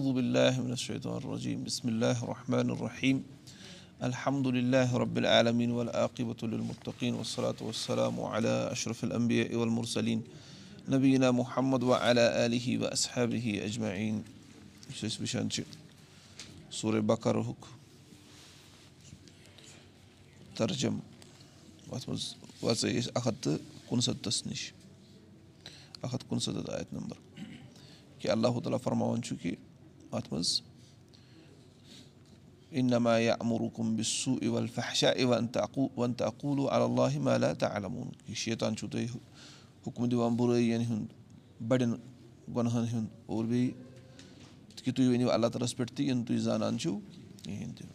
أعوذ بالله من الشيطان الرجيم بسم الله الرحمن الرحيم الحمد لله رب العالمين والعاقبة للمتقين والصلاة والسلام على أشرف الأنبياء والمرسلين نبينا محمد وعلى آله وأصحابه أجمعين یُس أسۍ وٕچھان چھِ سورہ بکرہُک ترجم اَتھ منٛز وَژٲے أسۍ اکھ ہَتھ تہٕ کُنسَتَتھَس نِش اکھ نمبر کہِ اللہ تعالیٰ فرماوان چھُ کہِ اِنما یامرکُم بِسوٗ اِول فحشا اِوَن تہٕ وَن تہٕ اقوٗلوٗ اللہِ یہِ شیطان چھُو تۄہہِ حُکُم دِوان بُرٲیِین ہُنٛد بَڑٮ۪ن گۄنہَن ہُنٛد اور بیٚیہِ کہِ تُہۍ ؤنِو اللہ تعالیٰ ہَس پٮ۪ٹھ تہِ یہِ نہٕ تُہۍ زانان چھِو کِہیٖنۍ تہِ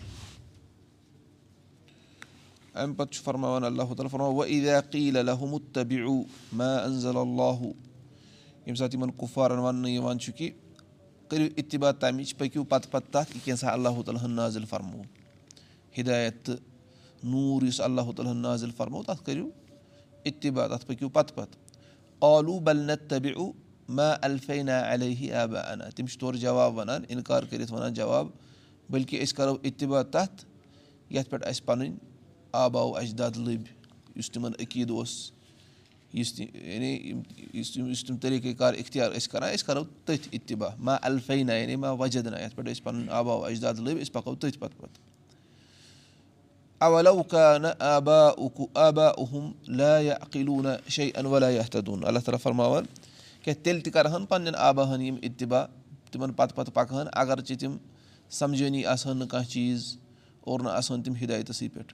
اَمہِ پَتہٕ چھُ فرماوان اللہ تعالیٰ قیٖل الحمُتبِعوٗ ما انزل اللہُ ییٚمہِ ساتہٕ یِمن کُفارن وَننہٕ یِوان چھُ کہِ کٔرِو اِتبا تَمِچ پٔکِو پَتہٕ پَتہٕ تَتھ یہِ اللہ تعالیٰ ہن نازِل فرمو. ہِدایت تہٕ نوٗر یُس اللہ تعالیٰ ہن نازِل فرمو تَتھ کٔرِو اِتبا تَتھ پٔکِو پَتہٕ پَتہٕ آلوٗ بلنت تبِعوٗ ما الفینا علیہ آبا انا تِم چھِ تورٕ جواب وَنان اِنکار کٔرِتھ وَنان جواب. بٔلکہِ أسۍ کَرو اِتبا تَتھ یَتھ پٮ۪ٹھ اَسہِ پَنٕنۍ آباو اجداد لٔبۍ یُس تِمن عقیٖد اوس یُس تہِ یعنی یُس یُس تِم طٔریٖقہٕ کار اِختِیار ٲسۍ کَران أسۍ کَرو تٔتھۍ اِتبا ما الفینا یعنی ما وجدنا. یَتھ پٮ۪ٹھ أسۍ پَنُن آباو اجداد لٔبۍ أسۍ پَکو تٔتھۍ پَتہٕ پَتہٕ اولو نہ آبا اُکُ آبا اُہُم لا یا عقیٖلوٗنا شے انولا تدوٗن اللہ تعالیٰ فرماوان کیٛاہ تیٚلہِ تہِ کَرٕہن پَنٕنٮ۪ن آباہن یِم اِتبا تِمن پَتہٕ پَتہٕ پَکہٕ ہن اگرچہِ تِم سَمجٲنی آسہٕ ہن نہٕ کانٛہہ چیٖز اور نہ آسہٕ ہن تِم ہِدایتَسٕے پٮ۪ٹھ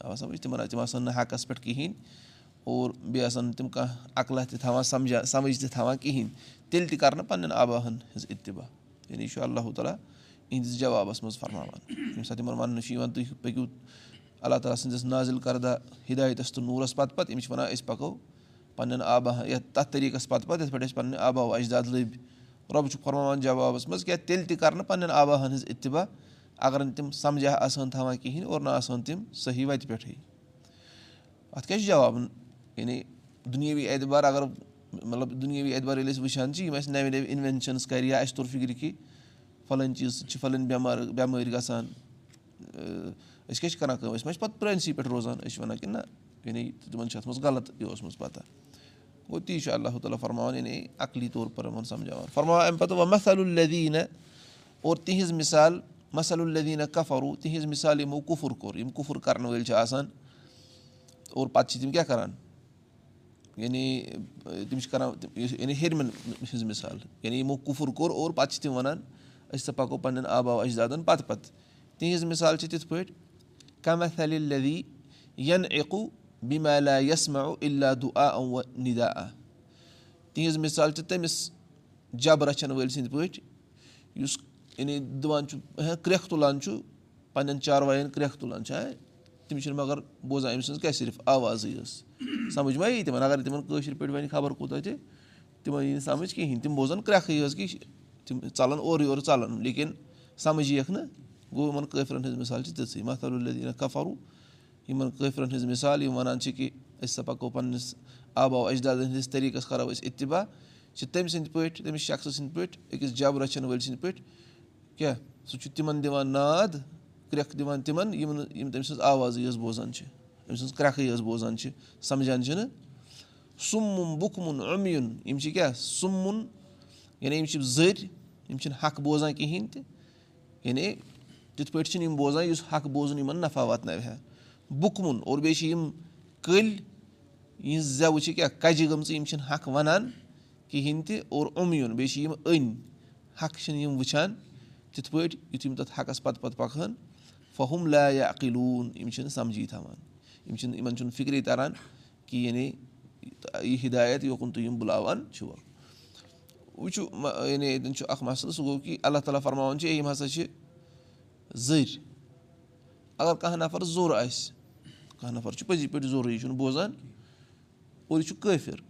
اَوا سَمٕجھ تِمن تِم آسہٕ ہن نہٕ حقَس پٮ۪ٹھ کِہیٖنۍ اور بیٚیہِ آسن نہٕ تِم کانٛہہ عقلہ تہِ تھاوان سَمجھا سَمٕجھ تہِ تھاوان کِہیٖنۍ تیٚلہِ تہِ کَرنہٕ پَنٕنٮ۪ن آباہن ہٕنٛز اِتبا یعنی یہِ چھُ اللہ تعالیٰ یِہِنٛدِس جوابَس منٛز فرماوان۔ ییٚمہِ ساتہٕ یِمن وَننہٕ چھُ یِوان تُہۍ پٔکِو اللہ تعالیٰ سٕنٛدِس نازِل کردہ ہِدایتَس تہٕ نوٗرَس پَتہٕ پَتہٕ یِم چھِ وَنان أسۍ پَکو پَنٕنٮ۪ن آبا یَتھ تَتھ طٔریٖقَس پَتہٕ پَتہٕ یِتھ پٲٹھۍ أسۍ پَنٕنۍ آبا اجداد لٔبۍ رۄب چھُکھ فرماوان جوابَس منٛز کیٛاہ تیٚلہِ تہِ کَرنہٕ پَنٕنٮ۪ن آباہَن ہٕنٛز اِتبا اگر نہٕ تِم سَمجھا آسہٕ ہن تھاوان کِہیٖنۍ اور نہ آسہٕ ہن تِم صحیح وَتہِ پٮ۪ٹھٕے اَتھ کیٛاہ چھُ جواب یعنی دُنیٲوی اعتبار اگر مطلب دُنیٲوی اعتبار ییٚلہِ أسۍ وٕچھان چھِ یِم اَسہِ نَوِ نَوِ اِنوٮ۪نشَنٕز کَرِ یا اَسہِ توٚر فِکرِ کہِ فَلٲنۍ چیٖز سۭتۍ چھِ فَلٲنۍ بٮ۪مار بٮ۪مٲرۍ گژھان أسۍ کیٛاہ چھِ کَران کٲم أسۍ ما چھِ پَتہٕ پرٛٲنسٕے پٮ۪ٹھ روزان أسۍ چھِ وَنان کہِ نہ یعنی تِمَن چھِ اَتھ منٛز غلط یہِ اوسمُت پَتہ گوٚو تی چھُ اللہ تعالیٰ فرماوان یعنی عقلی طور پر یِمَن سَمجھاوان فرماوان اَمہِ پَتہٕ وۄنۍ مَسل الدیٖنہ اور تِہِنٛز مِثال مَسل الدیٖنہ کَفروٗ تِہِنٛز مِثال یِمو کُفُر کوٚر یِم کُفُر کَرَن وٲلۍ چھِ آسان اور پَتہٕ چھِ تِم کیٛاہ کَران یعنی تِم چھِ کَران یعنی ہیٚرمٮ۪ن ہِنٛز مِثال یعنی یِمو کُفُر کوٚر اور پَتہٕ چھِ تِم وَنان أسۍ ہسا پَکو پَنٕنٮ۪ن آبا اجدادَن پَتہٕ پَتہٕ۔ تِہِنٛز مِثال چھِ تِتھ پٲٹھۍ کَمہِ لدی یَن ایکوٗ بِمالا یسما اِلا دُعا نِدا تِہِنٛز مِثال چھِ تٔمِس جب رَچھَن وٲلۍ سٕنٛدۍ پٲٹھۍ یُس یعنی دِوان چھُ کرٛٮ۪کھ تُلان چھُ پَنٕنٮ۪ن چاروایَن کرٛٮ۪کھ تُلان چھِ تِم چھِنہٕ مگر بوزان أمۍ سٕنٛز کیٛاہ صرف آوازٕے ٲس؟ سَمٕجھ ما یی تِمَن اگر تِمَن کٲشِر پٲٹھۍ وَنہِ خبر کوٗتاہ تہِ تِمَن یی نہٕ سَمٕجھ کِہیٖنۍ تِم بوزان کرٛٮ۪کھٕے یٲژ کہِ تِم ژَلان اورٕ یورٕ ژَلان لیکِن سَمٕجھ یِیَکھ نہٕ۔ گوٚو یِمَن کٲفرَن ہٕنٛز مِثال چھِ تِژھٕے مَثال الدیٖنہ کَفروٗ یِمَن کٲفرَن ہٕنٛز مِثال یِم وَنان چھِ کہِ أسۍ ہسا پَکو پنٛنِس آبا اجدادَن ہِنٛدِس طٔریٖقَس کَرو أسۍ اِتبا چھِ تٔمۍ سٕنٛدۍ پٲٹھۍ تٔمِس شخصہٕ سٕنٛدۍ پٲٹھۍ أکِس جب رَچھَن وٲلۍ سٕنٛدۍ پٲٹھۍ کیٛاہ سُہ چھُ تِمَن دِوان ناد کرٛٮ۪کھ دِوان تِمَن یِم نہٕ یِم تٔمۍ سٕنٛز آوازٕے یٲژ بوزان چھِ أمۍ سٕنٛز کرٛٮ۪کھٕے یٲژ بوزان چھِ سَمجھان چھِنہٕ سُمُن بُکمُن عمیُن یِم چھِ کیٛاہ سُمُن یعنی یِم چھِ زٔرۍ یِم چھِنہٕ حق بوزان کِہیٖنۍ تہِ یعنی تِتھ پٲٹھۍ چھِنہٕ یِم بوزان یُس حق بوزُن یِمَن نفع واتناوِ ہا بُکمُن اور بیٚیہِ چھِ یِم کٔلۍ یِہٕنٛز زٮ۪وٕ چھِ کیٛاہ کَجہِ گٔمژٕ یِم چھِنہٕ حق وَنان کِہیٖنۍ تہِ اور عمیُن بیٚیہِ چھِ یِم أنۍ حق چھِنہٕ یِم وٕچھان تِتھ پٲٹھۍ یُتھ یِم تَتھ حقَس پَتہٕ پَتہٕ پَکہٕ ہن فہم لا یا عقیٖلوٗن یِم چھِنہٕ سَمجھی تھاوان یِم چھِنہٕ یِمَن چھُنہٕ فِکرے تَران کہِ یعنی یہِ ہِدایت یوکُن تُہۍ یِم بُلاوان چھُو وٕچھُو یعنی ییٚتٮ۪ن چھُ اَکھ مَسلہٕ سُہ گوٚو کہِ اللہ تعالیٰ فرماوان چھِ یِم ہَسا چھِ زٔرۍ اگر کانٛہہ نَفر زوٚر آسہِ کانٛہہ نَفر چھُ پٔزی پٲٹھۍ ضروٗری یہِ چھُنہٕ بوزان اور یہِ چھُ کٲفِر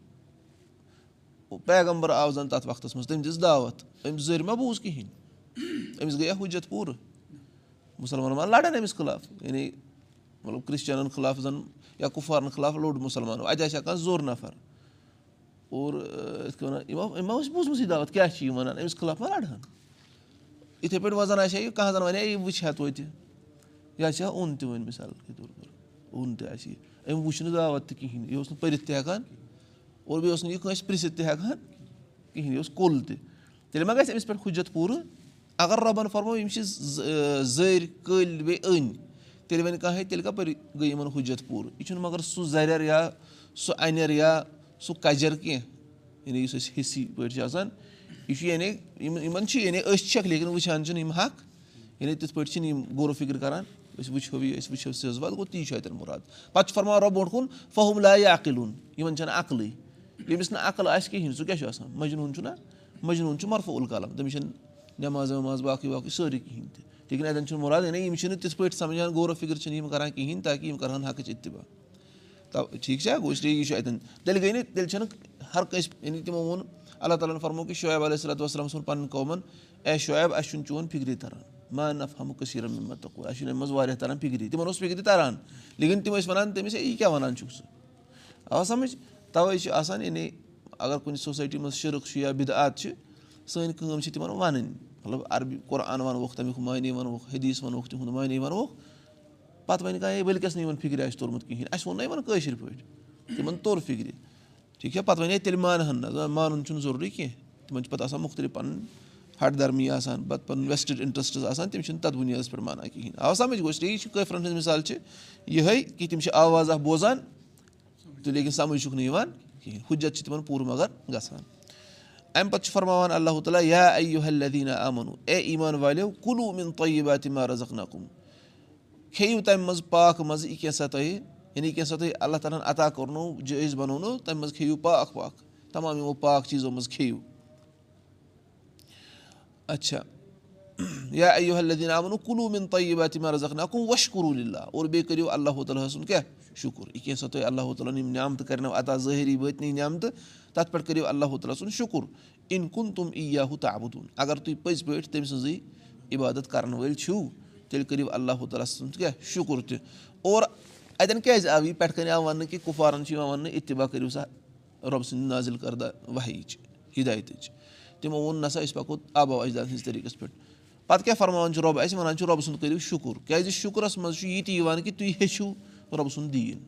پیغمبر آو زَن تَتھ وقتَس منٛز تٔمۍ دِژ دعوت۔ أمۍ زٔرۍ ما بوٗز کِہیٖنۍ أمِس گٔیا حُجت پوٗرٕ مُسلمانَن ما لَڑان أمِس خٕلاف یعنی مطلب کرٛسچَنَن خٕلاف زَن یا کُفارَن خٕلاف لوٚڑ مُسلمانو اَتہِ آسہِ ہا کانٛہہ زوٚر نَفر۔ اور یِتھ کٔنۍ وَنان یِمو أمۍ ما اوس دعوت کیٛاہ چھِ یِم وَنان أمِس خٕلاف ما لَڑہن یِتھَے پٲٹھۍ وَزَن آسہِ ہا یہِ کانٛہہ زَن وَنہِ ہے یہِ وٕچھِ ہا تویتہِ یہِ آسہِ ہا اوٚن تہِ وۄنۍ مِثال کے طور پر۔ اوٚن تہِ آسہِ یہِ أمۍ وٕچھ نہٕ دعوت تہِ کِہیٖنۍ یہِ اوس نہٕ پٔرِتھ تہِ ہٮ۪کان اور بیٚیہِ اوس نہٕ یہِ کٲنٛسہِ پِرٛژھِتھ تہِ ہٮ۪کان کِہیٖنۍ یہِ اوس کُل تہِ تیٚلہِ ما گژھِ أمِس پٮ۪ٹھ حُجت پوٗرٕ اگر رۄبَن فرمو یِم چھِ زٔرۍ کٔلۍ بیٚیہِ أنۍ تیٚلہِ وَنہِ کانٛہہ ہے تیٚلہِ کَپٲرۍ گٔے یِمَن حُجت پوٗرٕ یہِ چھُنہٕ مگر سُہ زَرٮ۪ر یا سُہ اَنٮ۪ر یا سُہ کَجَر کینٛہہ یعنی یُس أسۍ حِصہٕ پٲٹھۍ چھِ آسان یہِ چھُ یعنی یِمَن چھِ یعنی أسۍ چھَکھ لیکِن وٕچھان چھِنہٕ یِم حق؟ یعنی تِتھ پٲٹھۍ چھِنہٕ یِم غورو فِکر کَران أسۍ وٕچھو یہِ أسۍ وٕچھو سٕژ وَل گوٚو تی چھُ اَتٮ۪ن مُراد پَتہٕ چھُ فرماوان رۄب برونٛٹھ کُن فہم لاے عقلُن یِمَن چھَنہٕ عقلٕے ییٚمِس نہٕ عقل آسہِ کِہیٖنۍ سُہ کیٛاہ چھُ آسان مجنوٗن چھُنہ مجنوٗن چھُ مرفہٕ الکلام تٔمِس چھَنہٕ نٮ۪ماز وٮ۪ماز باقٕے باقٕے سٲری کِہیٖنۍ تہِ لیکِن اَتٮ۪ن چھُنہٕ مُراد یعنی یِم چھِنہٕ تِتھ پٲٹھۍ سَمجھان غورو فِکر چھِنہٕ یِم کَران کِہیٖنۍ تاکہِ یِم کَرٕہَن حقٕچ اِتباع۔ تَوٕ ٹھیٖک چھا؟ گوٚو اِسلیے یہِ چھُ اَتٮ۪ن تیٚلہِ گٔے نہٕ تیٚلہِ چھَنہٕ ہر کٲنٛسہِ یعنی تِمو ووٚن اللہ تعالیٰ ہَن فرمو کہِ شعیب علیہ صلاتُ وَسلام سُنٛد پَنُن قومَن اے شعیب اَسہِ چھُنہٕ چون فِکری تَران۔ ما نف ہم کٔشیٖر مِمت اَسہِ چھُنہٕ اَمہِ منٛز واریاہ تَران فِکری۔ تِمَن اوس فِکرِ تَران۔ لیکِن تِم ٲسۍ وَنان تٔمِس ہے یہِ کیٛاہ وَنان چھُکھ ژٕ آو سَمٕجھ؟ تَوَے چھِ آسان یعنی اگر کُنہِ سوسایٹی منٛز شِرک چھُ یا بِدعت چھِ سٲنۍ کٲم چھِ تِمَن وَنٕنۍ مطلب عربی قۄران وَنوکھ تَمیُک معنے وَنوکھ حدیٖث وَنوکھ تِہُنٛد معنے وَنوکھ پَتہٕ وَنہِ کانٛہہ ہے ؤلکٮ۪س نہٕ یِمَن فِکرِ آسہِ توٚرمُت کِہیٖنۍ اَسہِ ووٚن نہ یِمَن کٲشِر پٲٹھۍ تِمَن توٚر فِکرِ ٹھیٖک چھا پَتہٕ وَنے تیٚلہِ مانہٕ ہن نہ مانُن چھُنہٕ ضروٗری کینٛہہ تِمَن چھِ پَتہٕ آسان مُختٔلِف پَنٕنۍ ہٹ دَرمی آسان پَتہٕ پَنُن وٮ۪سٹٕڈ اِنٹرٛسٹٕز آسان تِم چھِنہٕ تَتھ بُنیادَس پٮ۪ٹھ مانان کِہیٖنۍ آو سَمٕجھ گوٚو یہِ چھِ کٲفرَن ہٕنٛز مِثال چھِ۔ یِہوٚے کہِ تِم چھِ آواز اَکھ بوزان تہٕ لیکِن سَمٕجھ چھُکھ نہٕ یِوان کِہیٖنۍ حُجت چھِ تِمَن پوٗرٕ مگر گژھان اَمہِ پَتہٕ چھُ فرماوان اللہ تعالیٰ یا اَیو حلدیٖنہ اَمَنو اے ایٖمان والیو کُلوٗ مِن طیبا تِما رَزق نقُم کھیٚیِو تَمہِ منٛز پاکہٕ منٛزٕ یہِ کینٛژھا تۄہہِ یعنی کینٛژھا تۄہہِ اللہ تعالیٰ ہَن عطا کوٚرنو جٲیِز بَنوونو تَمہِ منٛز کھیٚیِو پاکھ تَمام یِمو پاک چیٖزو منٛز کھیٚیِو اچھا یا ایو حلدیٖن آمُن کُلوٗ مِن طیبا تِما رَزق نقُم وَشکروٗل اللہ اور بیٚیہِ کٔرِو اللہ تعالیٰ سُنٛد کیٛاہ شُکُر یہِ کینٛژھا تۄہہِ اللہ تعالیٰ ہَن یِم نعمتہٕ کَرنو عطا ظٲہِری وٲتنٕے نعمتہٕ تَتھ پٮ۪ٹھ کٔرِو اللہ تعالیٰ سُنٛد اِن کُن تِم ای یا ہُہ تعبُدُن اگر تُہۍ پٔزۍ پٲٹھۍ تٔمۍ سٕنٛزٕے عبادت کَرَن وٲلۍ چھِو تیٚلہِ کٔرِو اللہ تعالیٰ سُنٛد کیٛاہ شُکُر تہِ اور اَتٮ۪ن کیٛازِ آو یہِ پٮ۪ٹھٕ کَنۍ آو وَننہٕ کہِ کُپوارَن چھِ یِوان وَننہٕ اِتبا کٔرِو سا رۄبہٕ سٕنٛدِ نازِل کردہ وحیٖچ ہِدایتٕچ تِمو ووٚن نہ سا أسۍ پَکو آبو اجداد ہِنٛدِس طٔریٖقَس پٮ۪ٹھ پَتہٕ کیٛاہ فرماوان چھُ رۄب اَسہِ وَنان چھُ رۄبہٕ سُنٛد کٔرِو شُکُر کیٛازِ شُکرَس منٛز چھُ یہِ تہِ یِوان کہِ تُہۍ ہیٚچھِو رۄبہٕ سُنٛد دیٖن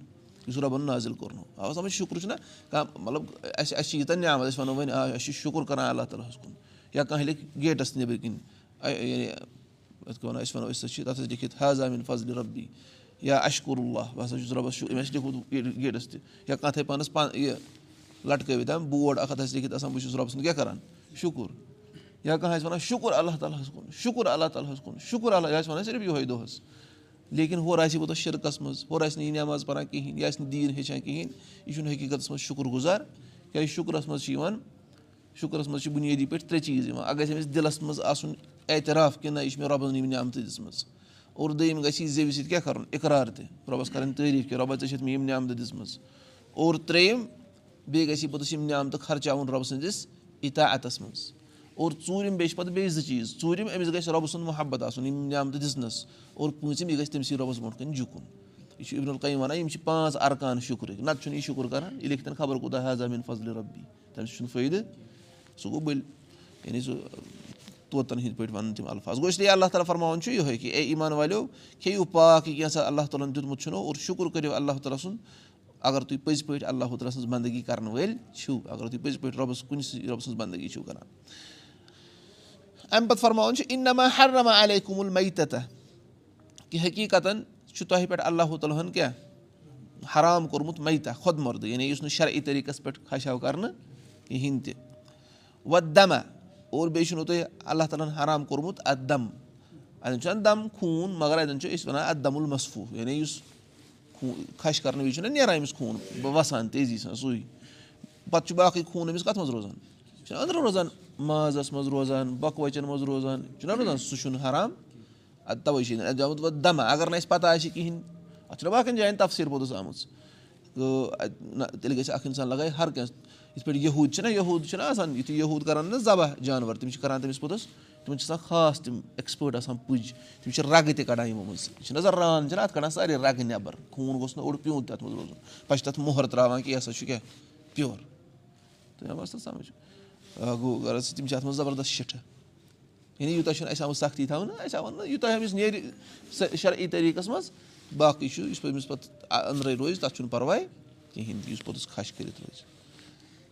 یُس رۄبَن نازِل کوٚرنو اَوا سَمجھ شُکُر چھُنہ کانٛہہ مطلب اَسہِ اَسہِ چھِ ییٖژاہ نعمت أسۍ وَنو وۄنۍ آ أسۍ چھِ شُکُر کَران اللہ تعالیٰ ہَس کُن۔ یا کانٛہہ لیکھِ گیٹَس نیٚبٕرۍ کِنۍ یعنی یِتھ کٔنۍ وَنو أسۍ وَنو أسۍ ہسا چھِ تَتھ ٲسۍ لیکھِتھ حاضامِن فضلہِ رۄبی یا اَشکُر اللہ بہٕ ہَسا چھُس رۄبَس أمۍ آسہِ لیوٚکھمُت گیٹَس تہِ۔ یا کانٛہہ تھایہِ پانَس پانہٕ یہِ لَٹکٲوِتھ بوڑ اَکھ ہَتھ آسہِ لیکھِتھ آسان بہٕ چھُس رۄبہٕ سُنٛد کیٛاہ کَران؟ شُکُر یا کانٛہہ آسہِ وَنان شُکُر اللہ تعالیٰ ہَس کُن شُکُر اللہ تعالیٰ ہَس کُن شُکُر اللہ یہِ آسہِ وَنان صرف یِہوٚے دۄہَس لیکِن ہورٕ آسہِ پوٚتُس شِرکَس منٛز ہورٕ آسہِ نہٕ یہِ نٮ۪ماز پَران کِہیٖنۍ یہِ آسہِ نہٕ دیٖن ہیٚچھان کِہیٖنۍ یہِ چھُنہٕ حقیٖقتَس منٛز شُکُر گُزار کیٛازِ شُکرَس منٛز چھِ یِوان شُکرَس منٛز چھِ بُنیٲدی پٲٹھۍ ترٛےٚ چیٖز یِوان اَکھ گژھِ أمِس دِلَس منٛز آسُن اعتراف کہِ نہ یہِ چھِ مےٚ رۄبَن یِم نعمتہٕ دِژمٕژ اور دوٚیِم گژھِ یہِ زیٚوِ سۭتۍ کیٛاہ کَرُن اِقرار تہِ رۄبَس کَرٕنۍ تعٲریٖف کہِ رۄبا ژےٚ چھَتھ مےٚ یِم نعمتہٕ دِژمٕژ اور ترٛیٚیِم بیٚیہِ گژھِ یہِ پوٚتُس یِم نعمتہٕ خرچاوُن رۄبہٕ سٕنٛدِس اِطاعتَس منٛز اور ژوٗرِم بیٚیہِ چھِ پَتہٕ بیٚیہِ زٕ چیٖز ژوٗرِم أمِس گژھِ رۄبہٕ سُنٛد محبت آسُن یِم نعمتہٕ دِژنَس اور پوٗنٛژِم یہِ گژھِ تٔمسٕے رۄبَس برونٛٹھ کَنۍ جُکُن یہِ چھُ اِبن القیٖم وَنان یِم چھِ پانٛژھ اَرکان شُکرٕکۍ نَتہٕ چھُنہٕ یہِ شُکُر کَران یہِ لیکھِتَن خبر کوٗتاہ حظمیٖن فضلہِ رۄبی تَمہِ سۭتۍ چھُنہٕ فٲیدٕ سُہ گوٚو بٔلۍ یعنی سُہ طوطن ہِنٛدۍ پٲٹھۍ وَنان تِم الفاظ گوٚو اِسلیے اللہ تعالیٰ فرماوان چھُ یِہوٚے کہِ اے ایٖمان والیو کھیٚیِو پاک یہِ کینٛژھا اللہ تعالیٰ ہَن دیُتمُت چھُنو اور شُکُر کٔرِو اللہ تعالیٰ سُنٛد اگر تُہۍ پٔزۍ پٲٹھۍ اللہ سٕنٛز بنٛدگی کَرَن وٲلۍ چھِو اگر تُہۍ پٔزۍ پٲٹھۍ رۄبَس کُنہِ سۭتۍ رۄبہٕ سٕنٛز بنٛدگی چھِو کَران اَمہِ پَتہٕ فرماوُن چھُ اِنما ہرما علیہ کُمُل میتہ کہِ حقیٖقتَن چھُ تۄہہِ پٮ۪ٹھ اللہ تعالیٰ ہَن کیٛاہ حرام کوٚرمُت میتہ خۄد مۄردٕ یعنی یُس نہٕ شرعی طٔریٖقَس پٮ۪ٹھ خشاو کَرنہٕ کِہیٖنۍ تہِ وَ دَما اور بیٚیہِ چھُنو تۄہہِ اللہ تعالیٰ ہَن حرام کوٚرمُت اَتھ دَم اَتٮ۪ن چھُ دَم خوٗن مگر اَتٮ۪ن چھُ أسۍ وَنان اَتھ دَمُل مصفوٗ یعنی یُس خوٗن کھَش کَرنہٕ وِزِ چھُنہ نیران أمِس خوٗن وَسان تیزی سان سُے پَتہٕ چھُ باقٕے خوٗن أمِس کَتھ منٛز روزان یہِ چھُنہ أنٛدرٕ روزان مازَس منٛز روزان بۄکہٕ وَچَن منٛز روزان. چھُنہ روزان سُہ چھُنہٕ حرام؟ اَدٕ تَوَے چھِ اَتھ آمُت وۄنۍ دَما اگر نہٕ اَسہِ پَتہ آسہِ کِہیٖنۍ اَتھ چھُنہ باقٕیَن جایَن تَفسیٖر پوٚتُس آمٕژ نہ تیٚلہِ گژھِ اَکھ اِنسان لَگایہِ ہر کٲنٛسہِ یِتھ پٲٹھۍ یہوٗد چھِنہ یہوٗد چھِنہ آسان یُتھُے یہوٗد کَران نہ ذبح جانوَر. تِم چھِ کَران تٔمِس پوٚتُس. تِمَن چھِ آسان خاص. تِم اٮ۪کٕسپٲٹ آسان پُج تِم چھِ رَگہٕ تہِ کَڑان یِمو منٛز یہِ چھِنہ آسان ران؟ چھِنہ اَتھ کَڑان سارے رَگہٕ نٮ۪بَر خوٗن گوٚژھ نہٕ اوٚڑ پیوٗنٛت تہِ اَتھ منٛز روزُن. پَتہٕ چھِ تَتھ موٚہَر ترٛاوان کہِ یہِ ہَسا چھُ کیٛاہ پیور سا سَمجھ گوٚو غرض تِم چھِ اَتھ منٛز زَبردست شِٹھٕ یعنی یوٗتاہ چھُنہٕ اَسہِ آمُت سختی تھاونہٕ اَسہِ آو نہٕ یوٗتاہ أمِس نیرِ شرعی طریٖقَس منٛز باقٕے چھُ یُس أمِس پَتہٕ أنٛدرَے روزِ تَتھ چھُنہٕ پَرواے کِہیٖنۍ یُس پوٚتُس کھَش کٔرِتھ روزِ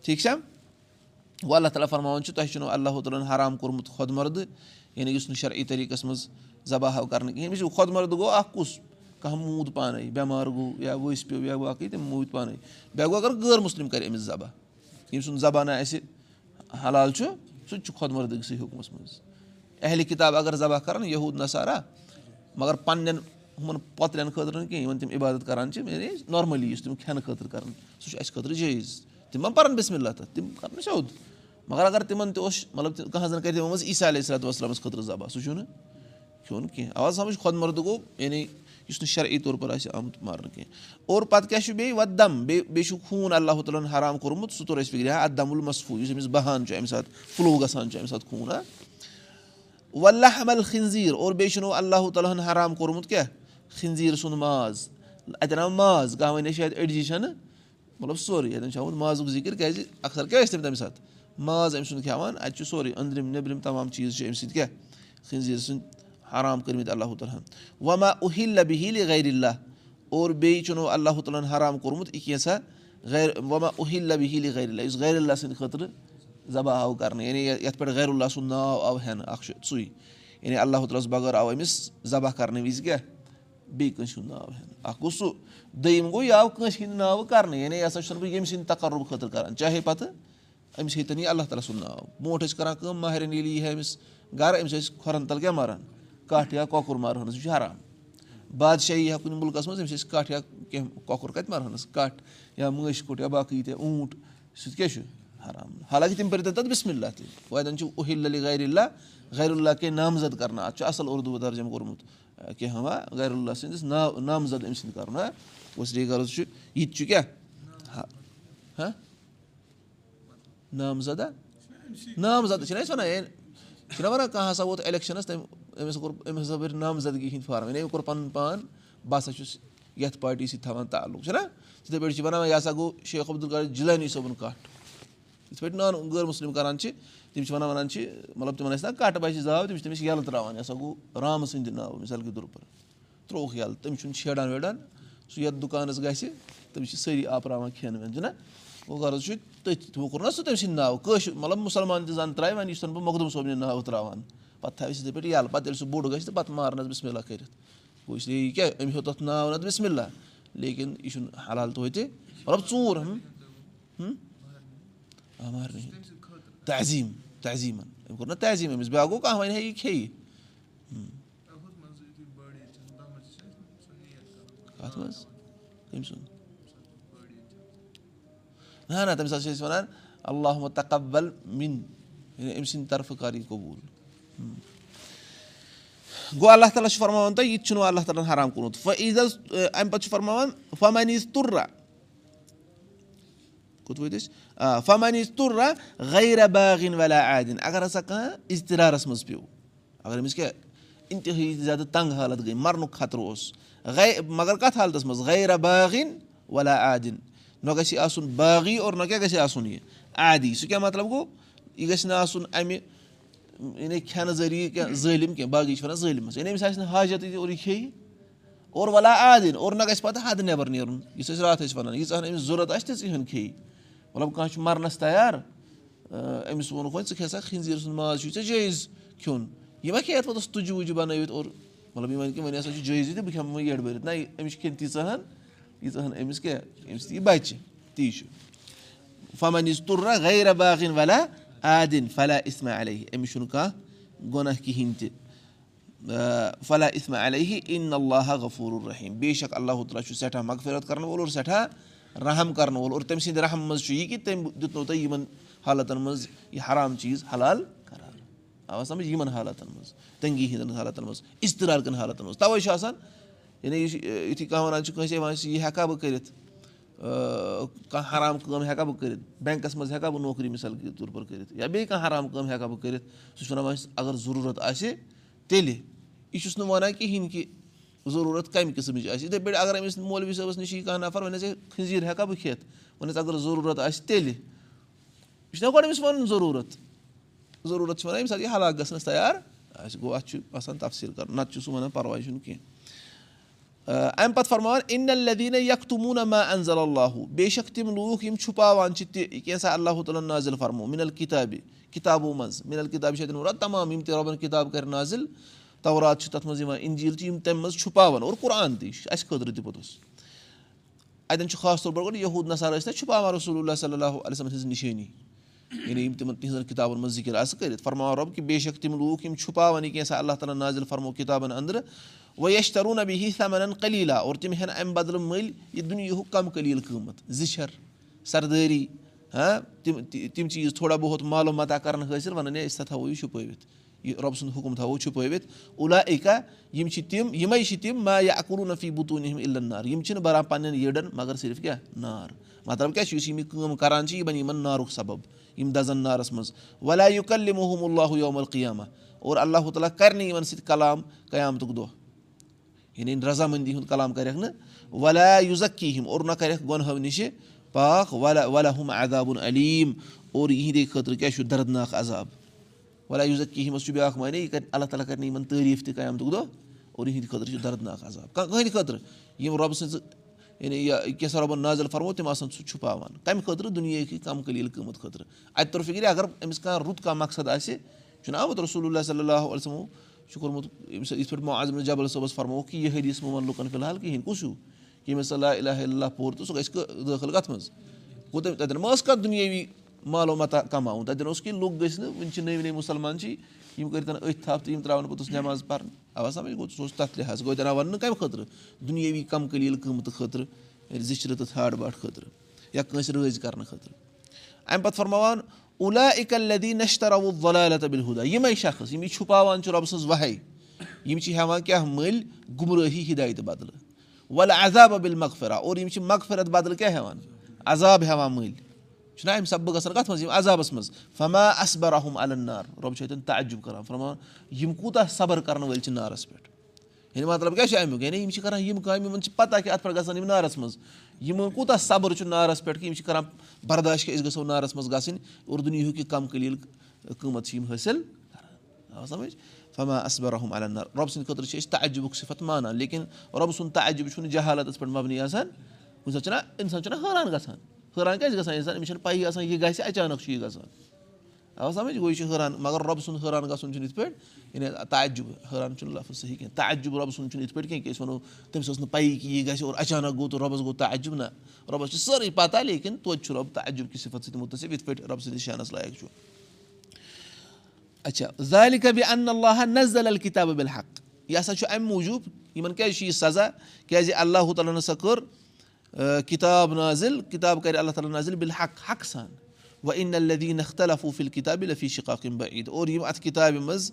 ٹھیٖک چھا وۄنۍ اللہ تعالیٰ فرماوان چھُ تۄہہِ چھُنہٕ اللہ تعالیٰ ہَن حرام کوٚرمُت خۄد مَردٕ یعنی یُس نہٕ شرعی طریٖقَس منٛز ذبح آو کَرنہٕ کِہیٖنۍ أمِس چھُ خۄد مَردٕ گوٚو اَکھ کُس کانٛہہ موٗد پانَے بٮ۪مار گوٚو یا ؤسۍ پیوٚو یا باقٕے تِم موٗدۍ پانَے بیٛاکھ گوٚو اگر غٲر مُسلِم کَرِ أمِس ذبح ییٚمہِ سُنٛد زبانہ اَسہِ حلال چھُ سُہ تہِ چھُ خۄد مردٕگسٕے حُکمَس منٛز اہلہِ کِتاب اگر ذبح کَران یہوٗد نَسارا مگر پنٛنٮ۪ن ہُمَن پۄترٮ۪ن خٲطرٕ نہٕ کینٛہہ یِمَن تِم عبادت کَران چھِ یعنی نارمٔلی یُس تِم کھٮ۪نہٕ خٲطرٕ کَران سُہ چھُ اَسہِ خٲطرٕ جٲیِز تِم ما پَران بِسمِلّہ تَتھ تِم کَران سیوٚد مگر اگر تِمَن تہِ اوس مطلب کانٛہہ زَن کَرِ تِمو منٛز عیٖسا علیہ صلاتُ وَسلامَس خٲطرٕ ذبح سُہ چھُنہٕ کھیوٚن کینٛہہ آواز سَمٕجھ خۄد مردٕ گوٚو یعنی یُس نہٕ شرعی طور پر آسہِ آمُت مارنہٕ کینٛہہ اور پَتہٕ کیاہ چھُ بیٚیہِ وۄدم بیٚیہِ بیٚیہِ چھُ خوٗن اللہ تعالیٰ ہَن حرام کوٚرمُت سُہ توٚر اَسہِ فِکرِ ہا اَدم المصفوٗ یُس أمِس بَہان چھُ اَمہِ ساتہٕ فٕلو گژھان چھُ اَمہِ ساتہٕ خوٗن ہا وَلہ حمل خنزیٖر اور بیٚیہِ چھُنو اللہ تعالیٰ ہَن حرام کوٚرمُت کیاہ خنزیٖر سُنٛد ماز اَتٮ۪ن آو ماز کانٛہہ وَنہِ شاید أڑجہِ چھَنہٕ مطلب سورُے اَتٮ۪ن چھُ آمُت مازُک ذِکِر کیازِ اَکثر کیاہ ٲسۍ تِم تَمہِ ساتہٕ ماز أمۍ سُنٛد کھٮ۪وان اَتہِ چھُ سورُے أنٛدرِم نیٚبرِم تَمام چیٖز چھِ اَمہِ سۭتۍ کیاہ خنزیٖر سٕنٛدۍ حرام کٔرمٕتۍ اللہ تعالیٰ ہَن وَما اُہِل بِہِل غیر اللہ اور بیٚیہِ چھُنو اللہ تعالیٰ ہَن حرام کوٚرمُت یہِ کینٛژھا غیر وَما اُہِل بِہِل غیر اللہ یُس اللہ سٕنٛدِ خٲطرٕ ذبح آو کَرنہٕ یعنی یَتھ پٮ۪ٹھ غیر اللہ سُنٛد ناو آو ہٮ۪نہٕ اَکھ چھُ سُے یعنی اللہ تعالیٰ ہَس بغٲر آو أمِس ذبح کَرنہٕ وِزِ کیاہ بیٚیہِ کٲنٛسہِ ہُنٛد ناو ہٮ۪نہٕ اَکھ گوٚو سُہ دوٚیِم گوٚو یہِ آو کٲنٛسہِ ہِنٛدِ ناوٕ کَرنہٕ یعنی یہِ ہسا چھُس بہٕ ییٚمہِ سٕنٛدِ تقرُب خٲطرٕ کَران چاہے پَتہٕ أمِس ہیٚتٮ۪ن یہِ اللہ تعالیٰ سُنٛد ناو برونٛٹھ ٲسۍ کَران کٲم ماہرٮ۪ن ییٚلہِ یی ہا أمِس گَرٕ أمِس ٲسۍ کھۄرَن تَل کیٛاہ مَران کَٹھ یا کۄکُر مَرہنَس یہِ چھُ حرام۔ بادشاہی یی ہا کُنہِ مُلکَس منٛز أمِس ٲسۍ کَٹھ یا کینٛہہ کۄکُر کَتہِ مَرہنَس کَٹھ یا مٲشۍ کوٚٹ یا باقٕے ییٖتیٛاہ اوٗنٛٹ سُہ تہِ کیٛاہ چھُ؟ حرام۔ حالانکہِ تِم پٔرۍتَن تَتھ بِسمِلّہ تہِ۔ وَتٮ۪ن چھُ اُہِل علی غیر اللہ اللہ کینٛہہ نامزد کَرنہٕ اَتھ چھُ اَصٕل اُردو ترجم کوٚرمُت کینٛہہ ہا غیر اللہ سٕنٛدِس ناو نامزد أمۍ سٕنٛدِ کَرُن ہا اُسلیے غرض چھُ یہِ تہِ چھُ کیٛاہ؟ ہا نامزدہ؟ نامزد چھِنہ أسۍ وَنان ہے چھِنہ وَنان کانٛہہ ہسا ووت اِلیکشَنَس تٔمۍ أمِس کوٚر أمۍ ہسا بٔرۍ نامزدگی ہِنٛدۍ فارم۔ یعنی أمۍ کوٚر پَنُن پان بہٕ ہسا چھُس یَتھ پارٹی سۭتۍ تھاوان تعلُق چھُنہ تِتھَے پٲٹھۍ چھِ وَنان یہِ ہسا گوٚو شیخ عبدالقادر جِلانی صٲبُن کَٹھ یِتھ پٲٹھۍ نان غٲر مُسلِم کَران چھِ تِم چھِ وَنان وَنان چھِ مطلب تِمَن ٲسۍ نہ کَٹھ بَچہِ زاو تِم چھِ تٔمِس یَلہٕ ترٛاوان یہِ ہسا گوٚو رامہٕ سٕنٛدِ ناوٕ مِثال کے طور پر۔ ترٛووُکھ یَلہٕ تٔمِس چھُنہٕ شیران ویران سُہ یَتھ دُکانَس گژھِ تٔمِس چھِ سٲری آپراوان کھٮ۪ن وٮ۪ن چھُنہ گوٚو غرض چھُ تٔتھۍ تِمو کوٚر نہ سُہ تٔمۍ سٕنٛدِ ناوٕ۔ کٲشُر مطلب مُسلمان تہِ زَن ترٛایہِ وۄنۍ یُس زَن بہٕ مخدوٗم صٲبنہِ ناوٕ ترٛاوان پَتہٕ تھاوِ یِتھَے پٲٹھۍ یَلہٕ پَتہٕ ییٚلہِ سُہ بوٚڑ گژھِ تہٕ پَتہٕ مارنَس بِسمِلّہ کٔرِتھ۔ گوٚو اِسلیے یہِ کیٛاہ أمۍ ہیوٚت تَتھ ناو نَتہٕ بِسمِلّہ لیکِن یہِ چھُنہٕ حلال توتہِ مطلب ژوٗر۔ تہذیٖم تہذیٖمَن أمۍ کوٚر نہ تہذیٖم أمِس بیٛاکھ گوٚو کانٛہہ وَنہِ ہے یہِ کھیٚیہِ۔ کٔمۍ سُنٛد۔ نہ نہ تَمہِ ساتہٕ چھِ أسۍ وَنان اللہُ تقبل مِن أمۍ سٕنٛدِ طرفہٕ کَر یہِ قبوٗل گوٚو اللہ تعالیٰ چھُ فرماوان تۄہہِ یہِ تہِ چھُنہٕ اللہ تعالیٰ ہَن حرام کوٚرمُت فعیٖد حظ اَمہِ پَتہٕ چھُ فرماوان فمنیٖز أسۍ آ فمنیٖز تُرا غیرا باغِن ولا عادِن اگر ہسا کانٛہہ اِضطرارَس منٛز پیوٚو اگر أمِس کیٛاہ اِنتِہٲیی زیادٕ تنٛگ حالت گٔے مَرنُک خطرٕ اوس مگر کَتھ حالتَس منٛز غیرا باغِن ولا عادِن نہ گژھِ یہِ آسُن باغی اور نہ کیٛاہ گژھِ آسُن یہِ عادی سُہ کیٛاہ مطلب گوٚو یہِ گژھِ نہٕ آسُن اَمہِ یعنی کھٮ۪نہٕ ذٔریعہٕ کینٛہہ ظٲلِم کینٛہہ باغی چھِ وَنان ظٲلِمَس یعنی أمِس آسہِ نہٕ حاجتٕے تہِ اور یہِ کھیٚیہِ اور وَلا عادِن اور نہ گژھِ پَتہٕ حَدٕ نٮ۪بر نیرُن یُس أسۍ راتھ ٲسۍ وَنان ییٖژاہ ہن أمِس ضوٚرَتھ آسہِ تِژٕے ہن کھیٚیہِ مطلب کانٛہہ چھُ مَرنَس تیار أمِس ووٚنُکھ وۄنۍ ژٕ کھےٚ سا کھنزیٖر سُنٛد ماز چھُے ژےٚ جٲیِز کھیوٚن یہِ ما کھیٚیہِ اَتھ پَتہٕ تُجہِ وُجہِ بَنٲوِتھ اور مطلب یہِ وَنہِ کہِ وۄنۍ ہسا چھُ جٲیزٕے تہٕ بہٕ کھٮ۪مہٕ وۄنۍ یٔڈ بٔرِتھ نہ أمِس چھِ کھٮ۪نۍ تیٖژاہ ہن ییٖژاہ ہن أمِس کیٛاہ اَمہِ سۭتۍ یہِ بَچہِ تی چھُ فَمَنِز تُرا غیرا باغِن وَلا عادِن فلا اِسما علیہ أمِس چھُنہٕ کانٛہہ گۄناہ کِہیٖنۍ تہِ فلا اِسما علیہ اِن اللہ غفوٗر الرحیٖم بے شک اللہ تعالیٰ چھُ سٮ۪ٹھاہ مغفرت کَرَن وول اور سٮ۪ٹھاہ رحم کَرَن وول اور تٔمۍ سٕنٛدِ رحم منٛز چھُ یہِ کہِ تٔمۍ دیُتنو تۄہہِ یِمَن حالاتَن منٛز یہِ حرام چیٖز حلال کَران آو سَمٕجھ یِمَن حالاتَن منٛز تٔنٛگی ہِنٛدٮ۪ن حالاتَن منٛز اِستِرار کٮ۪ن حالاتَن منٛز تَوَے چھُ آسان یعنی یہِ چھُ یُتھُے کانٛہہ حرام کٲم ہٮ۪کا بہٕ کٔرِتھ؟ بٮ۪نٛکَس منٛز ہٮ۪کا بہٕ نوکری مِثال کے طور پر کٔرِتھ؟ یا بیٚیہِ کانٛہہ حرام کٲم ہٮ۪کا بہٕ کٔرِتھ؟ سُہ چھُ وَنان اگر ضروٗرت آسہِ تیٚلہِ۔ یہِ چھُس نہٕ وَنان کِہیٖنۍ کہِ ضروٗرت کَمہِ قٕسمٕچ آسہِ۔ یِتھَے پٲٹھۍ اگر أمِس مولوی صٲبَس نِش یی کانٛہہ نَفر وۄنۍ ٲسۍ کھٔنزیٖر ہٮ۪کا بہٕ کھٮ۪تھ وۄنۍ اگر ضروٗرت آسہِ تیٚلہِ۔ یہِ چھُنہ گۄڈٕ أمِس وَنُن ضروٗرت۔ ضروٗرت چھِ وَنان ییٚمہِ ساتہٕ یہِ ہلاک گژھنَس تیار آسہِ گوٚو اَتھ چھُ آسان تفصیٖل کَرُن نَتہٕ چھُ سُہ وَنان پَرواے چھُنہٕ کینٛہہ اَمہِ پَتہٕ فرماوان اِن الدیٖنہ یکھ تُموٗنہ ما انزل اللہُ بے شک تِم لوٗکھ یِم چھُپاوان چھِ تہِ کینٛژھا اللہ تعالیٰ نازِل فرمو؟ مِنل کِتابہِ کِتابو منٛز. مِنل کِتابہِ چھِ اَتٮ۪ن وَنان تَمام. یِم تہِ رۄبَن کِتاب کَرِ نازِل. تورات چھِ تَتھ منٛز یِوان اِنجیٖل چھِ یِم تَمہِ منٛز چھُپاوان اور قۄران تہِ چھُ اَسہِ خٲطرٕ تہِ پوٚتُس اَتؠن چھُ خاص طور پر گۄڈٕ یہوٗد نثار ٲسۍ نہ چھُپاوان رسول اللہ صلی اللہ علیہ وسلم ہِنٛز نِشٲنی یعنی یِم تِمن تِہنٛزن کِتابن منٛز ذِکِر آسہٕ کٔرِتھ فرماوان رۄب کہِ بے شک تِم لوٗکھ یِم چھُپاوان یہِ کینٛژھا اللہ تعالیٰ نازِل فرمو کِتابن اندرٕ وۄنۍ یش تروٗن نبی قلیٖلا اور تِم ہٮ۪ن اَمہِ بدلہٕ مٔلۍ یہِ دُنیہُک کم قلیٖل قۭمَتھ زِچھر سردٲری ہاں تِم تِم چیٖز تھوڑا بہت معلوٗماتا کران حٲصِل وَنان ہے أسۍ ہسا تھاوو یہِ چھُپٲوِتھ. یہِ رۄبہٕ سُنٛد حُکُم تھاوو چھُپٲوِتھ. اولا اِکا یِم چھِ تِم یِمے چھِ تِم ما یا اکوٗ نفی بُتوٗن اِلن نار یِم چھِنہٕ بران پَنٕنٮ۪ن یٔڈن مگر صرف کیاہ? نار. مطلب کیاہ چھُ؟ یُس یِم یہِ کٲم کران چھِ یہِ بَنہِ یِمن نارُک سبب. یِم دَزن نارس منٛز. ولا یہِ کلہِ محم اللہ یوم القیامہ اور اللہ تعالیٰ کرِ نہٕ یِمن سۭتۍ کلام قیامتُک دۄہ یعنی رضامٔندی ہُنٛد کلام کَرٮ۪کھ نہٕ ولا یُزکی ہِم اور نہ کَرٮ۪کھ گۄنہو نِشہِ پاک. ولا ولا ہُم عدابُن علیٖم. اور یِہنٛدے خٲطرٕ کیاہ چھُ دردناک عذاب. ولا یُزکی ہِمس چھُ بیاکھ معنے یہِ کَرِ اللہ تعالیٰ کَرِ نہٕ یِمن تعٲریٖف تہِ قیامتُک دۄہ اور یِہنٛدِ خٲطرٕ چھُ دردناک عذاب. کٕہٕنۍ خٲطرٕ یِم رۄبہٕ سٕنٛزٕ یعنی یہِ کینٛژھا رۄبَن نظر فرمو تِم آسان سُہ چھُپاوان کَمہِ خٲطرٕ دُنیاہٕکۍ کَم قلیٖل قۭمَتھ خٲطرٕ اَتہِ تور فِکرِ اگر أمِس کانٛہہ رُت کانٛہہ مقصد آسہِ چھُنہ آمُت رسول اللہ صلی اللہ علیہمو چھُ کوٚرمُت ییٚمہِ سۭتۍ یِتھ پٲٹھۍ معظم جبل صٲبَس فرمووُکھ کہِ یہِ حدیٖث مہٕ وَن لُکَن فِلحال کِہیٖنۍ کُس ہیوٗ ییٚمِس اللہ اللہ پوٚر تہٕ سُہ گژھِ دٲخٕل کَتھ منٛز۔ گوٚو تٔمۍ تَتٮ۪ن ما ٲس کانٛہہ دُنیٲوی معلوٗماتا کَماوُن تَتٮ۪ن اوس کہِ لُکھ گٔژھۍ نہٕ وٕنہِ چھِ نٔوۍ نٔوۍ مُسلمان چھِ یِم کٔرۍتَن أتھۍ تھپھ تہٕ یِم ترٛاوَن پوٚتُس نٮ۪ماز پَرنہٕ اَوا سَمٕجھ گوٚو سُہ اوس تَتھ لِحاظ گوٚو تَنہٕ وَننہٕ کَمہِ خٲطرٕ دُنیٲوی کَم قلیٖل قۭمتہٕ خٲطرٕ زِچھرٕ تہٕ ژھانٛڈ باٹھ خٲطرٕ یا کٲنٛسہِ رٲضۍ کَرنہٕ خٲطرٕ اَمہِ پَتہٕ فرماوان اولا اِکل لدی نشترا ولا تبِل ہُدا یِمے شخص یِم یہِ چھُپاوان چھُ رۄبہٕ سٕنٛز وَہے یِم چھِ ہٮ۪وان کیٛاہ مٔلۍ گُمرٲہی ہِدایتہٕ بدلہٕ وَلہٕ عذاب بِل مغفرا اور یِم چھِ مغفرت بدلہٕ کیٛاہ ہٮ۪وان عذاب ہٮ۪وان مٔلۍ چھُنہ اَمہِ سبہٕ بہٕ گژھان کَتھ منٛز یِم عذابَس منٛز فما اصبرحم النار رۄب چھُ اَتٮ۪ن تعجُب کَران فرمان یِم کوٗتاہ صبر کَرَن وٲلۍ چھِ نارَس پٮ۪ٹھ یعنی مطلب کیاہ چھُ اَمیُک یعنی یِم چھِ کَران یِم کامہِ یِمَن چھِ پَتہ کہِ اَتھ پٮ۪ٹھ گژھن یِم نارَس منٛز یِمَن کوٗتاہ صبر چھُ نارَس پٮ۪ٹھ کہِ یِم چھِ کَران برداش کہِ أسۍ گژھو نارَس منٛز گژھٕنۍ اور دُنیہُک یہِ کَم قلیٖل قۭمَتھ چھِ یِم حٲصِل کَران آ سَمٕجھ فما اصبرحم النار رۄبہٕ سٕنٛدِ خٲطرٕ چھِ أسۍ تعجُبُک صِفت مانان لیکِن رۄبہٕ سُنٛد تعجُب چھُنہٕ جہالتَس پٮ۪ٹھ مَبنی آسان کُنہِ ساتہٕ چھُنہ اِنسان چھُنہ حٲران گژھان حٲران کیازِ گژھان اِنسان أمِس چھَنہٕ پَیی آسان یہِ گژھِ اچانک چھُ یہِ گژھان اَوا سَمٕجھ گوٚو یہِ چھُ حٲران مگر رۄبہٕ سُنٛد حٲران گژھُن چھُنہٕ یِتھ پٲٹھۍ یعنی تعجُب حٲران چھُنہٕ لفظ صحیح کینٛہہ تعجُب رۄبہٕ سُنٛد چھُنہٕ یِتھ پٲٹھۍ کینٛہہ کہِ أسۍ وَنو تٔمِس ٲس نہٕ پَیی کہِ یہِ گژھِ اور اچانک گوٚو تہٕ رۄبَس گوٚو تعجُب نہ رۄبَس چھِ سٲرٕے پَتہ لیکِن توتہِ چھُ رۄب تعجُب کہِ صِفت سۭتۍ مُتٲثِر یِتھ پٲٹھۍ رۄبہٕ سٕنٛدِس شانَس لایق چھُ اچھا ظالہِ کبہِ اَن اللہ نزل الکِتاب بالحق یہِ ہسا چھُ اَمہِ موٗجوٗب یِمن کیازِ چھُ یہِ سزا کیازِ اللہ تعالیٰ ہن ہسا کٔر کِتاب نازِل کِتاب کَرِ اللہ تعالیٰ نازِل بِلحق حق سان وۄنۍ اِن الدیٖن اختلفوٗفِل کِتابِ لفی شِقاق یِم بہ عیٖد اور یِم اَتھ کِتابہِ منٛز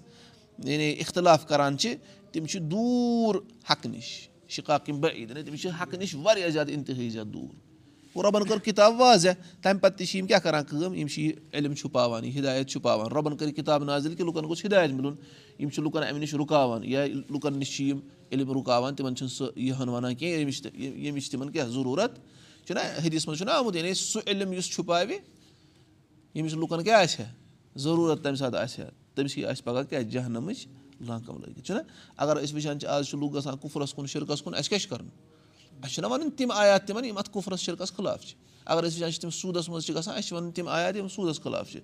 یعنی اِختِلاف کران چھِ تِم چھِ دوٗر حقہٕ نِش شِقاق یِم بہ عیٖد یعنی تِم چھِ حقہٕ نِش واریاہ زیادٕ اِنتِہٲیی زیادٕ دوٗر اور رۄبَن کٔر کِتاب واضح تَمہِ پَتہٕ تہِ چھِ یِم کیاہ کران کٲم یِم چھِ یہِ علم چھُپاوان یہِ ہِدایت چھُپاوان رۄبَن کٔر کِتاب نازِل کہِ لُکَن گوٚژھ ہِدایت مِلُن یِم چھِ لُکَن اَمہِ نِش رُکاوان یا لُکَن نِش چھِ یِم علم رُکاوان تِمن چھُنہٕ سُہ یہِ ہن وَنان کینٛہہ ییٚمِچ تِمن کیاہ ضروٗرت چھُنہ ہدِس منٛز چھُنہ آمُت یعنی سُہ علم یُس چھُپاوِ ییٚمِس لُکَن کیاہ آسہِ ہا؟ ضروٗرت تَمہِ ساتہٕ آسہِ ہا تٔمِسٕے آسہِ پَگہہ کیاہ؟ جہنَمٕچ لانٛکَم لٲگِتھ چھُنہ اَگر أسۍ وٕچھان چھِ آز چھِ لُکھ گژھان کُفرَس کُن شِرکَس کُن اَسہِ کیاہ چھُ کَرُن؟ اَسہِ چھِنہ وَنٕنۍ تِم آیات تِمن یِم اَتھ کُفرَس شِرکَس خٕلاف چھِ۔ اَگر أسۍ وٕچھان چھِ تِم سوٗدَس منٛز چھِ گژھان اَسہِ چھِ وَنٕنۍ تِم آیات یِم سوٗدَس خٕلاف چھِ۔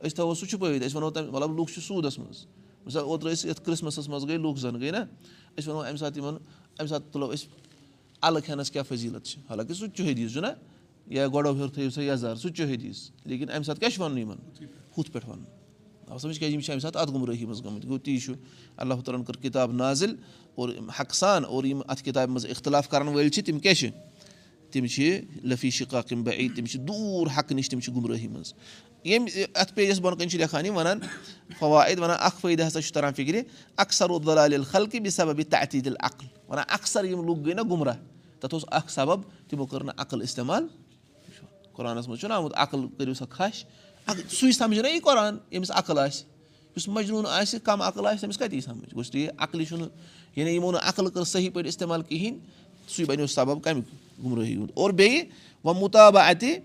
أسۍ تھاوو سُہ چھُپٲوِتھ أسۍ وَنو تَمہِ مطلب لُکھ چھِ سوٗدَس منٛز۔ مِثال اوترٕ ٲسۍ یَتھ کِرٛسمَسَس منٛز گٔے لُکھ زَن گٔے نہ أسۍ وَنو اَمہِ ساتہٕ یِمَن اَمہِ ساتہٕ تُلو أسۍ اَلہٕ کھٮ۪نَس کیٛاہ فٔضیٖلت چھِ؟ حالانکہِ سُہ حدیٖث چھُنہ یا گۄڈو ہیوٚر تھٲیِو سا یَزار سُہ تہِ چھُ حدیٖث لیکِن اَمہِ ساتہٕ کیاہ چھُ وَنُن یِمَن؟ ہُتھ پٮ۪ٹھ وَنُن۔ سَمجھ کیازِ یِم چھِ اَمہِ ساتہٕ اَتھ گُمرٲہی منٛز گٔمٕتۍ؟ گوٚو تی چھُ اللہ تعالیٰ ہَن کٔر کِتاب نازِل اور حقہٕ سان اور یِم اَتھ کِتابہِ منٛز اِختِلاف کَرَن وٲلۍ چھِ تِم کیاہ چھِ؟ تِم چھِ لفی شِقاق یِم بے تِم چھِ دوٗر حقہٕ نِش تِم چھِ گُمرٲہی منٛز۔ ییٚمہِ اَتھ پیجَس بۄن کَنۍ چھِ لیکھان یِم وَنان فواد وَنان اَکھ فٲیدٕ ہسا چھُ تَران فِکرِ اکثر عبدالعالہِ خلقہِ بہِ سبب یہِ تعطیٖل عقل وَنان اَکثر یِم لُکھ گٔے نہ گُمراہ تَتھ اوس اکھ سبب تِمو کٔر نہٕ عقل اِستعمال قۄرانَس منٛز چھُنہ آمُت عقل کٔرِو سا کھَش سُے سَمجھِ نہ یہِ قۄران ییٚمِس عقل آسہِ یُس مجروٗن آسہِ کَم عقل آسہِ تٔمِس کَتہِ سَمجھ گوٚژھ ٹھیٖک عقلہِ چھُنہٕ یعنی یِمو نہٕ عقل کٔر صحیح پٲٹھۍ اِستعمال کِہیٖنۍ سُے بَنیو سبب کَمیُک گُمرٲہی ہُنٛد اور بیٚیہِ وۄنۍ مُطابہ اَتہِ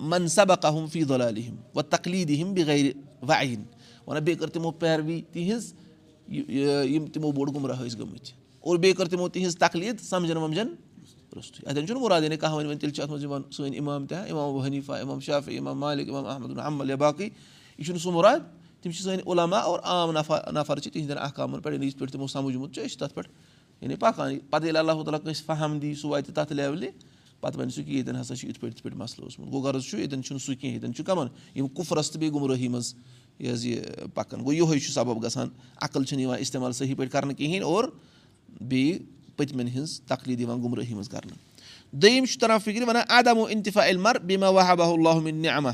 من سبق ہُم فی دُلالِہِم وَ تقلیٖد ہِم بغیر وعیٖن وَنان بیٚیہِ کٔر تِمو پیروی تِہنٛز یِم تِمو بوٚڑ گُمراہ ٲسۍ گٔمٕتۍ اور بیٚیہِ کٔر تِمو تِہنٛز تقلیٖد سَمجھان وَمجھان روٚستُے اَتٮ۪ن چھُنہٕ مُراد یعنی کانٛہہ وَنہِ وۄنۍ تیٚلہِ چھُ اَتھ منٛز یِوان سٲنۍ اِمام تہِ ہا اِمام حنیٖفا اِمام مالِک اِمام احمد الحمل یا باقٕے یہِ چھُنہٕ سُہ مُراد تِم چھِ سٲنۍ عُلما اور عام نفر نفر چھِ تِہنٛدٮ۪ن احکامَن پٮ۪ٹھ یعنی یِتھ پٲٹھۍ تِمو سَمجھمُت چھُ أسۍ چھِ تَتھ پٮ۪ٹھ یعنی پَکان پَتہٕ ییٚلہِ اللہ تعالیٰ کٲنٛسہِ فہم دی سُہ واتہِ تَتھ لیولہِ پَتہٕ وَنہِ سُہ کہِ ییٚتٮ۪ن ہسا چھُ یِتھ پٲٹھۍ یِتھ پٲٹھۍ مَسلہٕ اوسمُت گوٚو غرض چھُ ییٚتٮ۪ن چھُنہٕ سُہ کینٛہہ ییٚتٮ۪ن کَمَن یِم کُفرَس تہٕ بیٚیہِ گُمرٲہی منٛز یہِ حظ یہِ پَکان گوٚو یِہوے چھُ سَبب گژھان عقل چھِنہٕ یِوان اِستعمال صحیح پٲٹھۍ کَرنہٕ کِہیٖنۍ اور بیٚیہِ پٔتمٮ۪ن ہِنٛز تقلیٖد یِوان گُمرٲہی منٛز کَرنہٕ دوٚیِم چھُ تَران فِکرِ وَنان عدم اِنتِفا علمر بیٚیہِ ما اللہُ نعما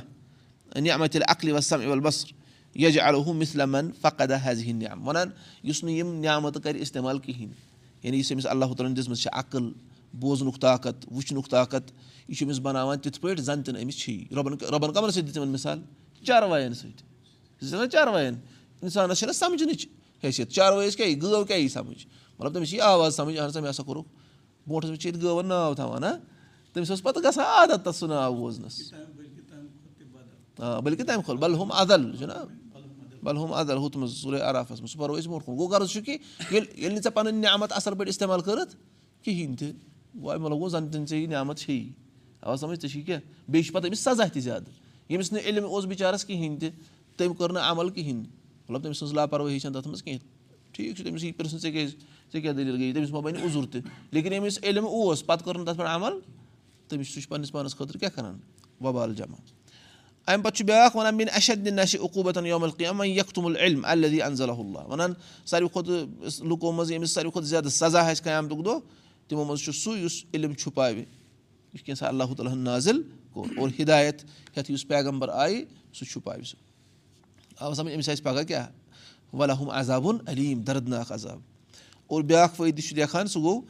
نعما تیٚلہِ عقلہِ وسم اِول بصر یجہِ الحُ مِسلمن فقدا حض ہِنٛد نعم وَنان یُس نہٕ یِم نعمتہٕ کَرِ اِستعمال کِہیٖنۍ یعنی یُس أمِس اللہ تعالیٰ ہن دِژمٕژ چھِ عقل بوزنُک طاقت وٕچھنُک طاقت یہِ چھُ أمِس بَناوان تِتھ پٲٹھۍ زَن تہِ نہٕ أمِس چھِ یی رۄبَن رۄبَن کَمَن سۭتۍ دِژ تِمَن مِثال چاروایَن سۭتۍ چاروایَن اِنسانَس چھَنہ سَمجھنٕچ حیثیت چاروٲیِس کیٛاہ یی گٲو کیٛاہ یی سَمٕجھ مطلب تٔمِس چھِ آواز سَمٕجھ اَہن سا مےٚ ہسا کوٚرُکھ برونٛٹھَس منٛز چھِ ییٚتہِ گٲوَن ناو تھاوان ہہ تٔمِس اوس پَتہٕ گژھان عادت تَتھ سُہ ناو بوزنَس آ بٔلکہِ تَمہِ کھۄتہٕ بَل ہُم اَدَل چھُنہ بَل ہُم اَدَل ہُتھ منٛز سورُے عرافَس منٛز سُہ پَرو أسۍ برونٛٹھ کُن گوٚو غرض چھُ کہِ ییٚلہِ ییٚلہِ نہٕ ژےٚ پَنٕنۍ نعمت اَصٕل پٲٹھۍ اِستعمال کٔرٕتھ کِہیٖنۍ تہِ گوٚو اَمہِ مطلب گوٚو زَن تہِ ژےٚ یہِ نعمت چھےٚ اَوا سَمٕجھ ژےٚ چھی کیٛاہ بیٚیہِ چھِ پَتہٕ أمِس سَزا تہِ زیادٕ ییٚمِس نہٕ علم اوس بِچارَس کِہیٖنۍ تہِ تٔمۍ کوٚر نہٕ عمل کِہیٖنۍ مطلب تٔمۍ سٕنٛز لاپَروٲہی چھَنہٕ تَتھ منٛز کینٛہہ ٹھیٖک چھُ تٔمِس یی پِرٛژھُن ژےٚ کیٛازِ ژےٚ کیٛاہ دٔلیٖل گٔیے تٔمِس ما بَنہِ عُضوٗر تہِ لیکِن ییٚمِس علم اوس پَتہٕ کوٚر نہٕ تَتھ پٮ۪ٹھ عمل تٔمِس سُہ چھُ پَننِس پانَس خٲطرٕ کیٛاہ کَران وبال جمع اَمہِ پَتہٕ چھُ بیٛاکھ وَنان میٲنۍ اَشد دِنہ چھِ عقوٗبتَن یومل کیٚنٛہہ وۄنۍ یَکھ توٚمُل علم اللہ انزل اللہ وَنان ساروی کھۄتہٕ لُکو منٛز ییٚمِس ساروی کھۄتہٕ زیادٕ سزا آسہِ قیامتُک دۄہ تِمو منٛز چھُ سُہ یُس علم چھُپاوِ یُس کینٛژھا اللہ تعالیٰ ہَن نازِل کوٚر اور ہِدایت ہٮ۪تھ یُس پیغمبر آیہِ سُہ چھُپاوِ سُہ آو سَمجھ أمِس آسہِ پَگاہ کیٛاہ وَلہُم عذابُن علیٖم دردناک عذاب. اور بیٛاکھ فٲیدٕ چھُ لیکھان سُہ گوٚو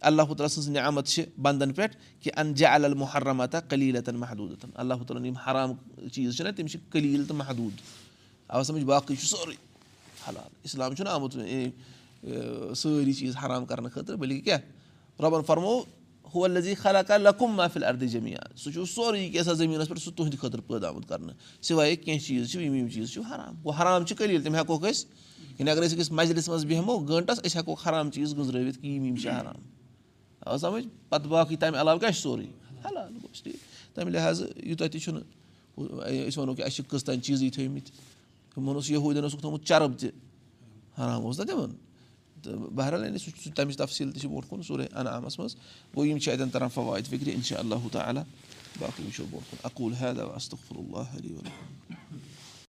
اللہ تعالیٰ سٕنٛز نعمت چھِ بنٛدَن پٮ۪ٹھ کہِ اَنجا المحرمتا کلیٖلتن محدوٗدَن اللہ تعالیٰ ہَن یِم حرام چیٖز چھِنہ تِم چھِ کلیٖل تہٕ محدوٗد. آو سَمجھ باقٕے چھُ سورُے حلال. اِسلام چھُنہ آمُت سٲری چیٖز حرام کَرنہٕ خٲطرٕ بٔلکہِ کیٛاہ؟ رۄبَن فرمو ہُہ لزی خلق لکُم محفِل اردِ جمیا سُہ چھُ سورُے کینٛژھا زٔمیٖنَس پٮ۪ٹھ سُہ تُہنٛدِ خٲطرٕ پٲدٕ آمُت کَرنہٕ سِوایے کینٛہہ چیٖز چھِ یِم یِم چیٖز چھِ حرام. گوٚو حرام چھِ کلیٖل تِم ہٮ۪کوکھ أسۍ یعنی اگر أسۍ مَجلِس منٛز بیٚہمو گٲنٛٹَس أسۍ ہٮ۪کوکھ حرام چیٖز گٔنٛزرٲوِتھ کہِ یِم چھِ حرام آ سَمٕجھ پَتہٕ باقٕے تَمہِ علاوٕ کیٛاہ چھُ سورُے ٹھیٖک تَمہِ لِحاظ یوٗتاہ تہِ چھُنہٕ أسۍ وَنو کہِ اَسہِ چھِ کٔژتانۍ چیٖزٕے تھٲومٕتۍ ہُمَن اوس یہوٗدٮ۪ن اوسُکھ تھوٚمُت چرٕب تہِ حرام اوس نہ تِمَن تہٕ بہرحال یعنی سُہ چھُ تَمِچ تفصیٖل تہِ چھِ برونٛٹھ کُن سورُے اَنعامَس منٛز گوٚو یِم چھِ اَتٮ۪ن تَران فوایِد فِکرِ اِنشاء اللہ تعالیٰ باقٕے وٕچھو برونٛٹھ کُن اکوٗل حید استغفر اللہ علیہ